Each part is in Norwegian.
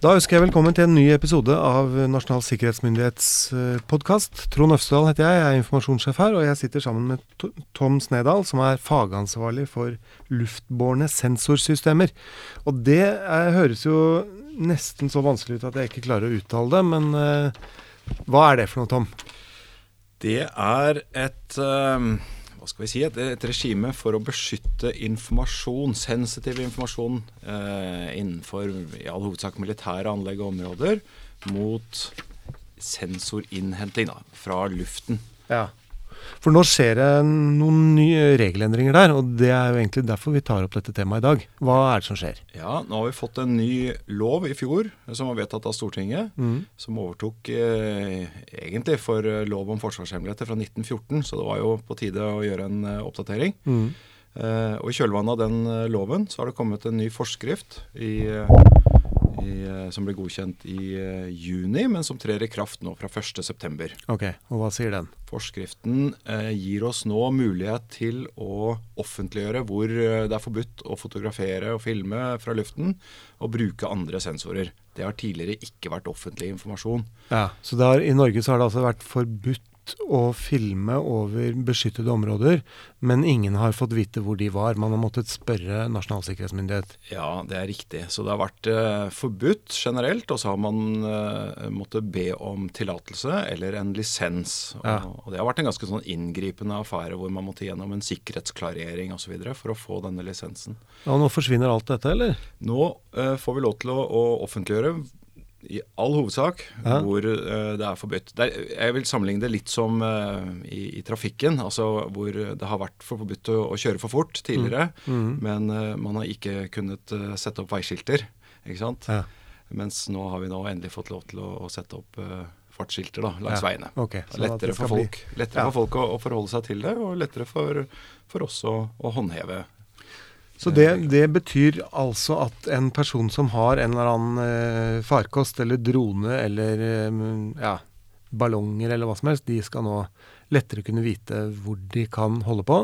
Da ønsker jeg velkommen til en ny episode av Nasjonal sikkerhetsmyndighets eh, podkast. Trond Øvstedal heter jeg, jeg er informasjonssjef her, og jeg sitter sammen med Tom Snedal, som er fagansvarlig for luftbårne sensorsystemer. Og det er, høres jo nesten så vanskelig ut at jeg ikke klarer å uttale det, men uh, hva er det for noe, Tom? Det er et uh hva skal vi si, et, et regime for å beskytte informasjon, sensitiv informasjon eh, innenfor i all hovedsak militære anlegg og områder mot sensorinnhenting da, fra luften. Ja. For nå skjer det noen nye regelendringer der, og det er jo egentlig derfor vi tar opp dette temaet i dag. Hva er det som skjer? Ja, Nå har vi fått en ny lov i fjor som var vedtatt av Stortinget. Mm. Som overtok eh, egentlig for eh, lov om forsvarshemmeligheter fra 1914, så det var jo på tide å gjøre en eh, oppdatering. Mm. Eh, og I kjølvannet av den eh, loven så har det kommet en ny forskrift i eh, i, eh, som ble godkjent i uh, juni, men som trer i kraft nå fra 1.9. Ok, og Hva sier den? Forskriften uh, gir oss nå mulighet til å offentliggjøre hvor det er forbudt å fotografere og filme fra luften, og bruke andre sensorer. Det har tidligere ikke vært offentlig informasjon. Ja, Så har, i Norge så har det altså vært forbudt å filme over beskyttede områder, men ingen har fått vite hvor de var. Man har måttet spørre Nasjonal sikkerhetsmyndighet. Ja, det er riktig. Så det har vært eh, forbudt generelt, og så har man eh, måttet be om tillatelse eller en lisens. Og, ja. og, det har vært en ganske sånn inngripende affære hvor man måtte gjennom en sikkerhetsklarering osv. for å få denne lisensen. Ja, Nå forsvinner alt dette, eller? Nå eh, får vi lov til å, å offentliggjøre i all hovedsak ja. hvor uh, det er forbudt. Det er, jeg vil sammenligne det litt som uh, i, i, trafikken. altså Hvor det har vært for forbudt å, å kjøre for fort tidligere, mm. Mm. men uh, man har ikke kunnet sette opp veiskilter. ikke sant? Ja. Mens nå har vi nå endelig fått lov til å, å sette opp fartsskilter da, langs ja. veiene. Okay, sånn lettere for folk, lettere for folk å, å, forholde seg til det, og lettere for, for oss å, å håndheve så det, det, betyr altså at en person som har en eller annen eh, farkost eller drone eller eh, ja, ballonger eller hva som helst, de skal nå lettere kunne vite hvor de kan holde på.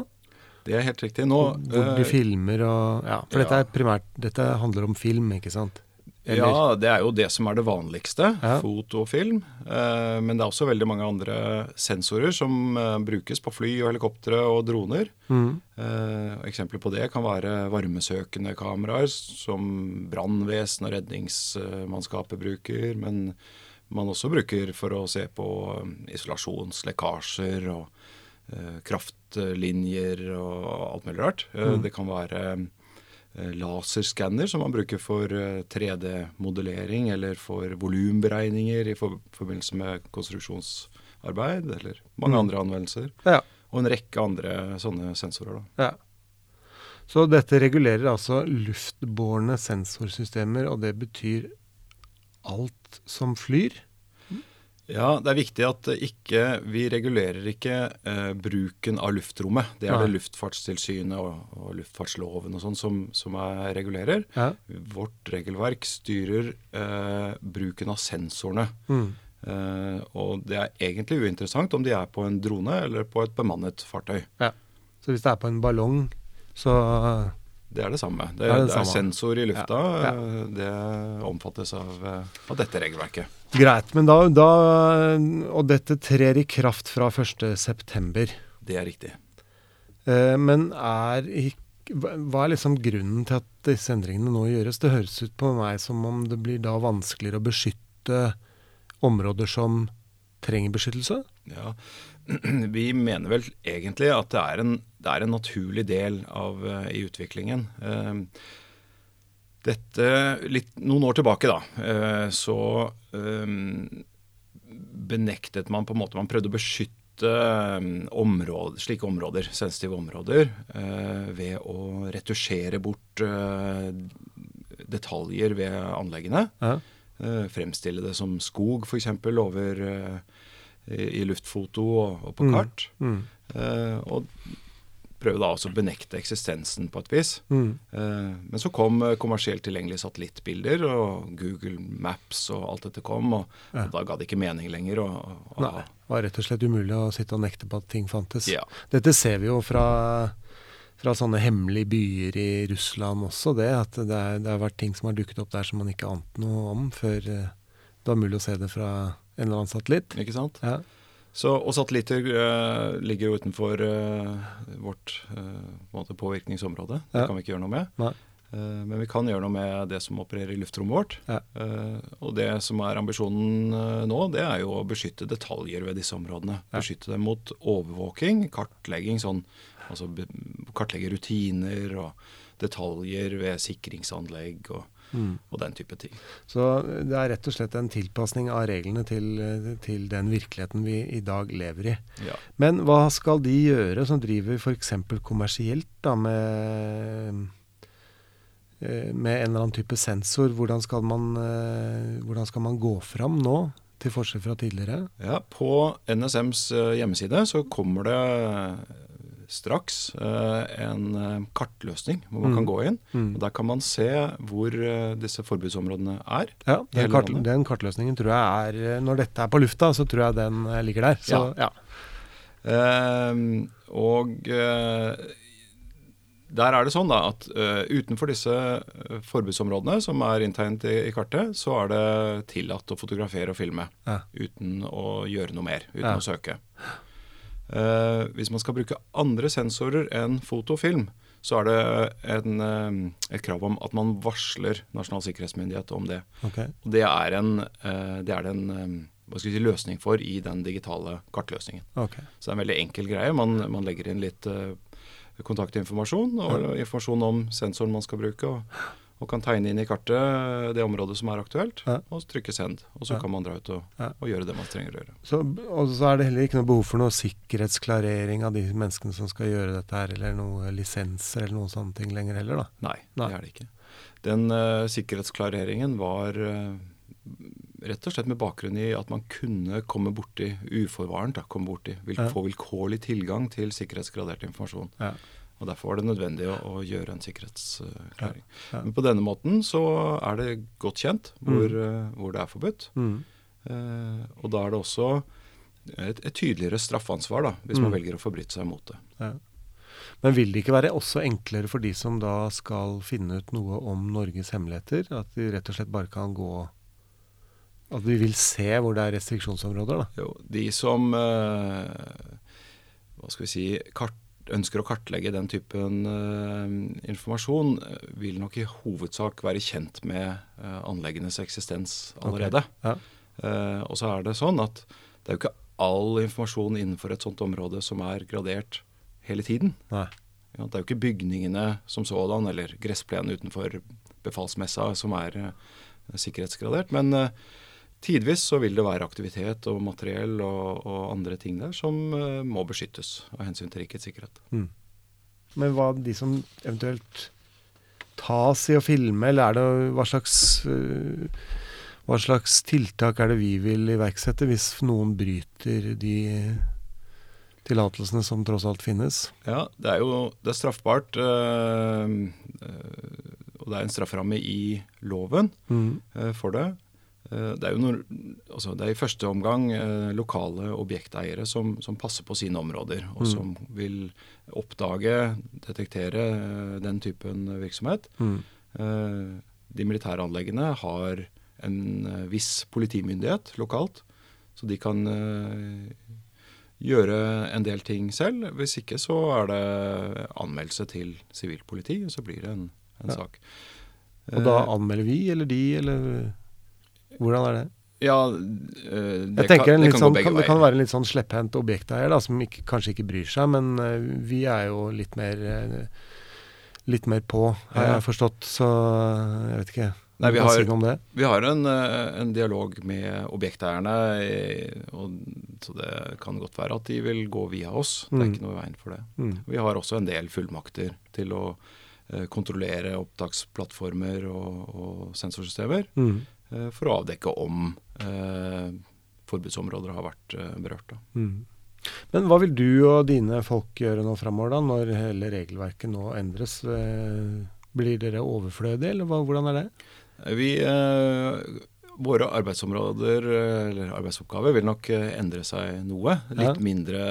Det er helt riktig. Nå, hvor de eh, filmer og Ja, for ja. dette er primært Dette handler om film, ikke sant? Eller? Ja, det er jo det som er det vanligste. Ja. Foto og film. Eh, men det er også veldig mange andre sensorer som eh, brukes på fly og helikoptre og droner. Mm. Eh, eksempler på det kan være varmesøkende kameraer som brannvesen og redningsmannskapet bruker. Men man også bruker for å se på isolasjonslekkasjer og kraftlinjer og alt mulig rart. Mm. Det kan være laserskanner som man bruker for 3D-modellering eh, eller for volumberegninger i forbindelse med konstruksjonsarbeid, eller mange mm. andre anvendelser. Ja. Og en rekke andre sånne sensorer. Da. Ja. Så dette regulerer altså luftbårne sensorsystemer, og det betyr alt som flyr? Ja, det er viktig at ikke, vi regulerer ikke eh, bruken av luftrommet. Det er ja. det Luftfartstilsynet og, og luftfartsloven og sånn som, som er, regulerer. Ja. Vårt regelverk styrer eh, bruken av sensorene. Mm. Eh, og det er egentlig uinteressant om de er på en drone eller på et bemannet fartøy. Ja. Så hvis det er på en ballong, så det er det samme. Det, det, er, det det er sensor i lufta. Ja, ja. Det omfattes av, eh, av, dette regelverket. Greit. Men da, da, Og dette trer i kraft fra 1.9. Det er riktig. Eh, men er hva er liksom grunnen til at disse endringene nå gjøres? Det høres ut på meg som om det blir da vanskeligere å beskytte områder som trenger beskyttelse? Ja, Vi mener vel egentlig at det er en, det er en naturlig del av uh, i utviklingen. Uh, dette litt, Noen år tilbake, da, uh, så benektet man på en måte Man prøvde å beskytte områder, slike områder, sensitive områder, ved å retusjere bort detaljer ved anleggene. Ja. fremstille det som skog, f.eks. over i, luftfoto og, og på mm. kart. Mm. Mm. og prøve da også å benekte eksistensen på et vis. Mm. Eh, men så kom eh, kommersielt tilgjengelige satellittbilder, og Google Maps og alt dette kom. Og, ja. og da ga det ikke mening lenger. Og, og, Nei, det var rett og slett umulig å sitte og nekte på at ting fantes. Ja. Dette ser vi jo fra fra sånne hemmelige byer i Russland også, det. At det, er, det, har vært ting som har dukket opp der som man ikke ante noe om før uh, det var mulig å se det fra en eller annen satellitt. Ikke sant? Ja. Så, og satellitter uh, ligger jo utenfor uh, vårt måte, påvirkningsområde. Det ja. kan vi ikke gjøre noe med. Men vi kan gjøre noe med det som opererer i luftrommet vårt. Ja. Og det som er ambisjonen nå, det er jo å beskytte detaljer ved disse områdene. Ja. Beskytte dem mot overvåking, kartlegging, sånn Altså kartlegge rutiner og detaljer ved sikringsanlegg og, mm. og, den type ting. Så det er rett og slett en tilpasning av reglene til, til den virkeligheten vi i dag lever i. Ja. Men hva skal de gjøre som driver f.eks. kommersielt da med eh, med en eller annen type sensor, hvordan skal man, eh, hvordan skal man gå fram nå? Til forskjell fra tidligere? Ja, På NSMs eh, hjemmeside så kommer det straks eh, en eh, kartløsning hvor man mm. kan gå inn. Mm. og Der kan man se hvor eh, disse forbudsområdene er. Ja, den, kart, den, kartløsningen tror jeg er Når dette er på lufta, så tror jeg den ligger der. Så, ja. ja. Uh, og der er det sånn da at uh, utenfor disse forbudsområdene som er inntegnet i, i, kartet, så er det tillatt å fotografere og filme ja. uten å gjøre noe mer, uten ja. å søke. Uh, hvis man skal bruke andre sensorer enn fotofilm, så er det en, uh, et krav om at man varsler Nasjonal sikkerhetsmyndighet om det. Okay. Og det er en, uh, det er en hva skal si, løsning for i den digitale kartløsningen. Okay. Så det er en veldig enkel greie. Man, man legger inn litt kontaktinformasjon og informasjon om sensoren man skal bruke. og og kan tegne inn i kartet det området som er aktuelt, ja. og trykke 'send'. Og så ja. kan man dra ut og, ja. og, gjøre det man trenger å gjøre. Så, og så er det heller ikke noe behov for noe sikkerhetsklarering av de menneskene som skal gjøre dette her, eller noe lisenser eller noen sånne ting lenger heller, da? Nei, Nei. det er det ikke. Den uh, sikkerhetsklareringen var uh, rett og slett med bakgrunn i at man kunne komme borti uforvarent, da, komme borti, vil, få vilkårlig tilgang til sikkerhetsgradert informasjon. Og Derfor var det nødvendig å, å gjøre en sikkerhetsklæring. Ja, ja. Men på denne måten så er det godt kjent hvor, mm. uh, hvor det er forbudt. Mm. Eh, og da er det også et, et tydeligere straffansvar da, hvis mm. man velger å forbryte seg mot det. Ja. Men vil det ikke være også enklere for de som da skal finne ut noe om Norges hemmeligheter? At de rett og slett bare kan gå At de vil se hvor det er restriksjonsområder? da? Jo, de som eh, hva skal vi si, kart ønsker å kartlegge den typen uh, informasjon, eh, vil nok i hovedsak være kjent med uh, anleggenes eksistens allerede. Okay. Ja. Uh, og så er det sånn at det er jo ikke all informasjon innenfor et sånt område som er gradert hele tiden. Ja, det er jo ikke bygningene som sådan eller gressplenen utenfor befalsmessa som er sikkerhetsgradert. men Tidvis så vil det være aktivitet og materiell og, og andre ting der som uh, må beskyttes av hensyn til rikets sikkerhet. Mm. Men hva de som eventuelt tas i å filme, eller er det hva slags uh, hva slags tiltak er det vi vil iverksette hvis noen bryter de tillatelsene som tross alt finnes? Ja, det er jo det er straffbart. Øh, og det er en strafferamme i loven mm. øh, for det. Eh, det er jo når, altså det er i første omgang eh, lokale objekteiere som, som, passer på sine områder, og mm. som vil oppdage, detektere eh, den typen virksomhet. Mm. Eh, de militære anleggene har en viss politimyndighet lokalt, så de kan gjøre en del ting selv. Hvis ikke så er det anmeldelse til sivilt politi, og så blir det en, en ja. sak. Og da anmelder vi, eller de, eller hvordan er det? Ja, øh, det, kan, det, kan sånn, kan, det, kan, være en litt sånn slepphendt objekteier da, som ikke, kanskje ikke bryr seg, men øh, vi er jo litt mer øh, litt mer på, har jeg forstått. Så jeg vet ikke. Nei, vi, har, vi har en, en, dialog med objekteierne, og, så det kan godt være at de vil gå via oss. Det er mm. ikke noe i veien for det. Mm. Vi har også en del fullmakter til å kontrollere opptaksplattformer og, og sensorsystemer. Mm. Eh, for å avdekke om eh, forbudsområder har vært eh, berørt. Mm. Men hva vil du og dine folk gjøre nå framover, da, når hele regelverket nå endres? Blir dere overflødige, eller hva, hvordan er det? Vi, våre arbeidsområder, eller arbeidsoppgaver, vil nok endre seg noe. Litt ja. mindre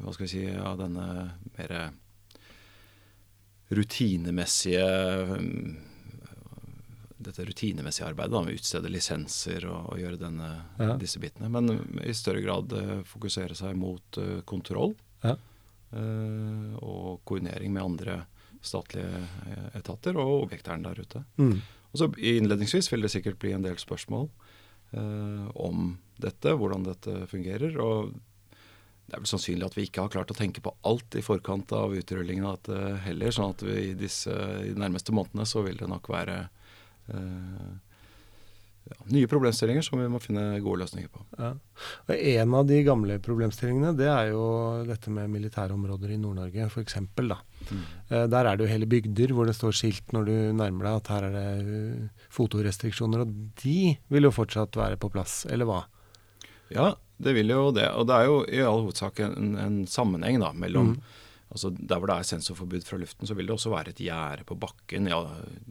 hva skal vi si, av denne mer rutinemessige mm, dette rutinemessige arbeidet da, med å utstede lisenser og, og gjøre denne, ja. disse bitene. Men i større grad uh, fokusere seg mot uh, kontroll ja. uh, og koordinering med andre statlige etater og objekterne der ute. Mm. Og så Innledningsvis vil det sikkert bli en del spørsmål om dette, hvordan dette fungerer. og det er vel sannsynlig at vi ikke har klart å tenke på alt i forkant av utrullingen av dette heller. sånn at vi i, disse, i de nærmeste månedene så vil det nok være Eh, ja, nye problemstillinger som vi må finne gode løsninger på. Ja. Og En av de gamle problemstillingene det er jo dette med militærområder i Nord-Norge f.eks. Mm. Eh, der er det jo hele bygder hvor det står skilt når du nærmer deg at her er det eh, fotorestriksjoner. Og de vil jo fortsatt være på plass, eller hva? Ja, det vil jo det. Og det er jo i all hovedsak en, en sammenheng da, mellom mm altså Der hvor det er sensorforbud fra luften, så vil det også være et gjerde på bakken i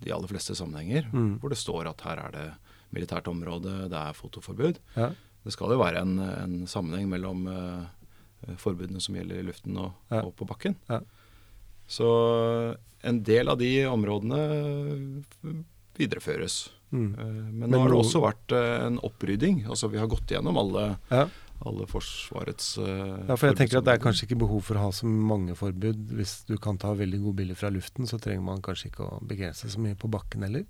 de aller fleste sammenhenger. Mm. Hvor det står at her er det militært område, det er fotoforbud. Ja. Det skal jo være en, en sammenheng mellom uh, forbudene som gjelder i luften og, ja. og på bakken. Ja. Så en del av de områdene videreføres. Mm. Uh, men, men nå har det også vært uh, en opprydding. Altså Vi har gått gjennom alle alle Forsvarets uh, Ja, for jeg tenker at Det er kanskje ikke behov for å ha så mange forbud. Hvis du kan ta veldig gode bilder fra luften, så trenger man kanskje ikke å begrense så mye på bakken heller.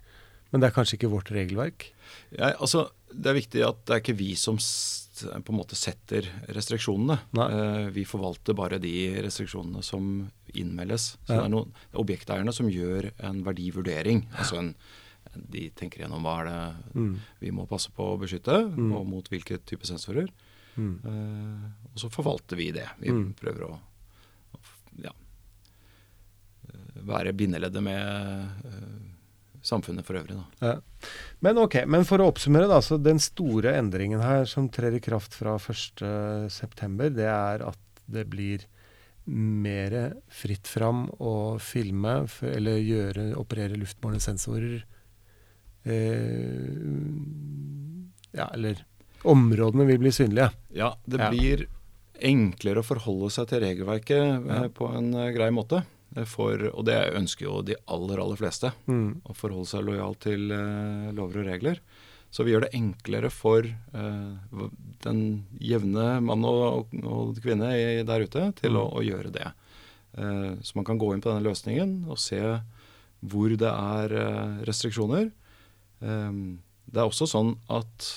Men det er kanskje ikke vårt regelverk? Ja, altså, Det er viktig at det er ikke vi som på en måte setter restriksjonene. Uh, vi forvalter bare de restriksjonene som innmeldes. Så ja. Det er noen objekteierne som gjør en verdivurdering. altså en de tenker gjennom hva er det mm. vi må passe på å beskytte, mm. og mot hvilke type sensorer. Mm. Uh, og så forvalter vi det. Vi mm. prøver å, å ja, eh, være bindeleddet med uh, samfunnet for øvrig. Ja. Men ok, men for å oppsummere, da, så den store endringen her som trer i kraft fra 1.9., det er at det blir mer fritt fram å filme eller gjøre, operere luftbårne sensorer. Eh, ja, eller Områdene vil bli synlige. Ja, det blir enklere å forholde seg til regelverket eh, ja. på en uh, grei måte. Eh, for, og det ønsker jo de aller, aller fleste. Mm. Å forholde seg lojalt til uh, lover og regler. Så vi gjør det enklere for uh, den jevne mann og, og kvinne i, der ute til mm. å, å, gjøre det. så man kan gå inn på denne løsningen og se hvor det er restriksjoner. det er også sånn at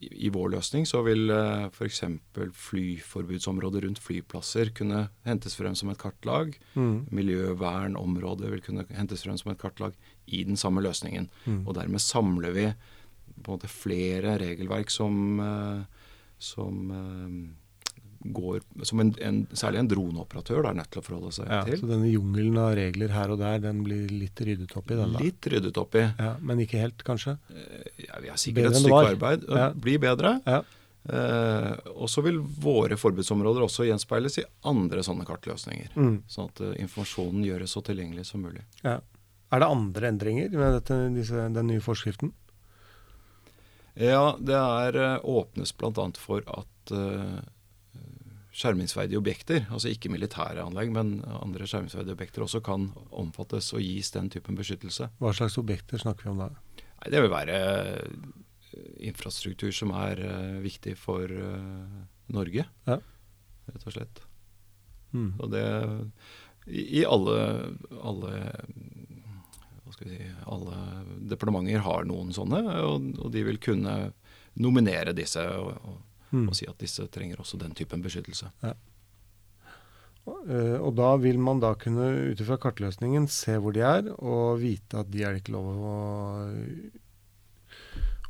i vår løsning så vil uh, f.eks. flyforbudsområder rundt flyplasser kunne hentes frem som et kartlag. Mm. Miljøvernområdet vil kunne hentes frem som et kartlag i den samme løsningen. Mm. Og dermed samler vi på en måte flere regelverk som, uh, som uh, går Som en, en, særlig en droneoperatør er nødt til å forholde seg ja, til. Så denne jungelen av regler her og der, den blir litt ryddet opp i? Den, da. Litt ryddet opp i. Ja, men ikke helt, kanskje? Eh, ja, Vi har sikkert bedre et stykke arbeid. Ja. Blir bedre. Ja. Eh, og så vil våre forbudsområder også gjenspeiles i andre sånne kartløsninger. Mm. Sånn at uh, informasjonen gjøres så tilgjengelig som mulig. Ja. Er det andre endringer med dette, disse, den nye forskriften? Ja, det er uh, åpnes bl.a. for at uh, skjermingsverdige objekter, altså ikke militære anlegg, men andre skjermingsverdige objekter også kan omfattes og gis den typen beskyttelse. Hva slags objekter snakker vi om da? Nei, det vil være eh, infrastruktur som er uh, viktig for uh, Norge, ja. rett og slett. Mm. Og det i, i alle, alle si, alle departementer har noen sånne, og, og de vil kunne nominere disse. og, og mm. og si at disse trenger også den typen beskyttelse. Ja. Uh, og da vil man da kunne ut ifra kartløsningen se hvor de er, og vite at de er det ikke lov å,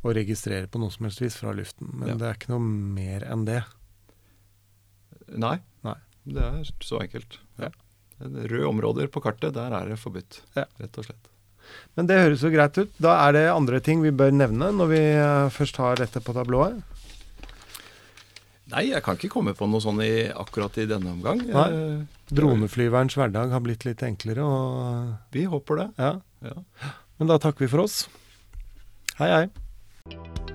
å registrere på noe som helst vis fra luften. Men ja. det er ikke noe mer enn det. Nei. Nei. Det er så enkelt. Ja. Røde områder på kartet, der er det forbudt. Ja. Rett og slett. Men det høres jo greit ut. Da er det andre ting vi bør nevne når vi uh, først har dette på tablået. Nei, jeg kan ikke komme på noe sånn i, akkurat i denne omgang. Nei. Droneflyverens hverdag har blitt litt enklere. Og... Vi håper det. Ja. ja. Men da takker vi for oss. Hei, hei.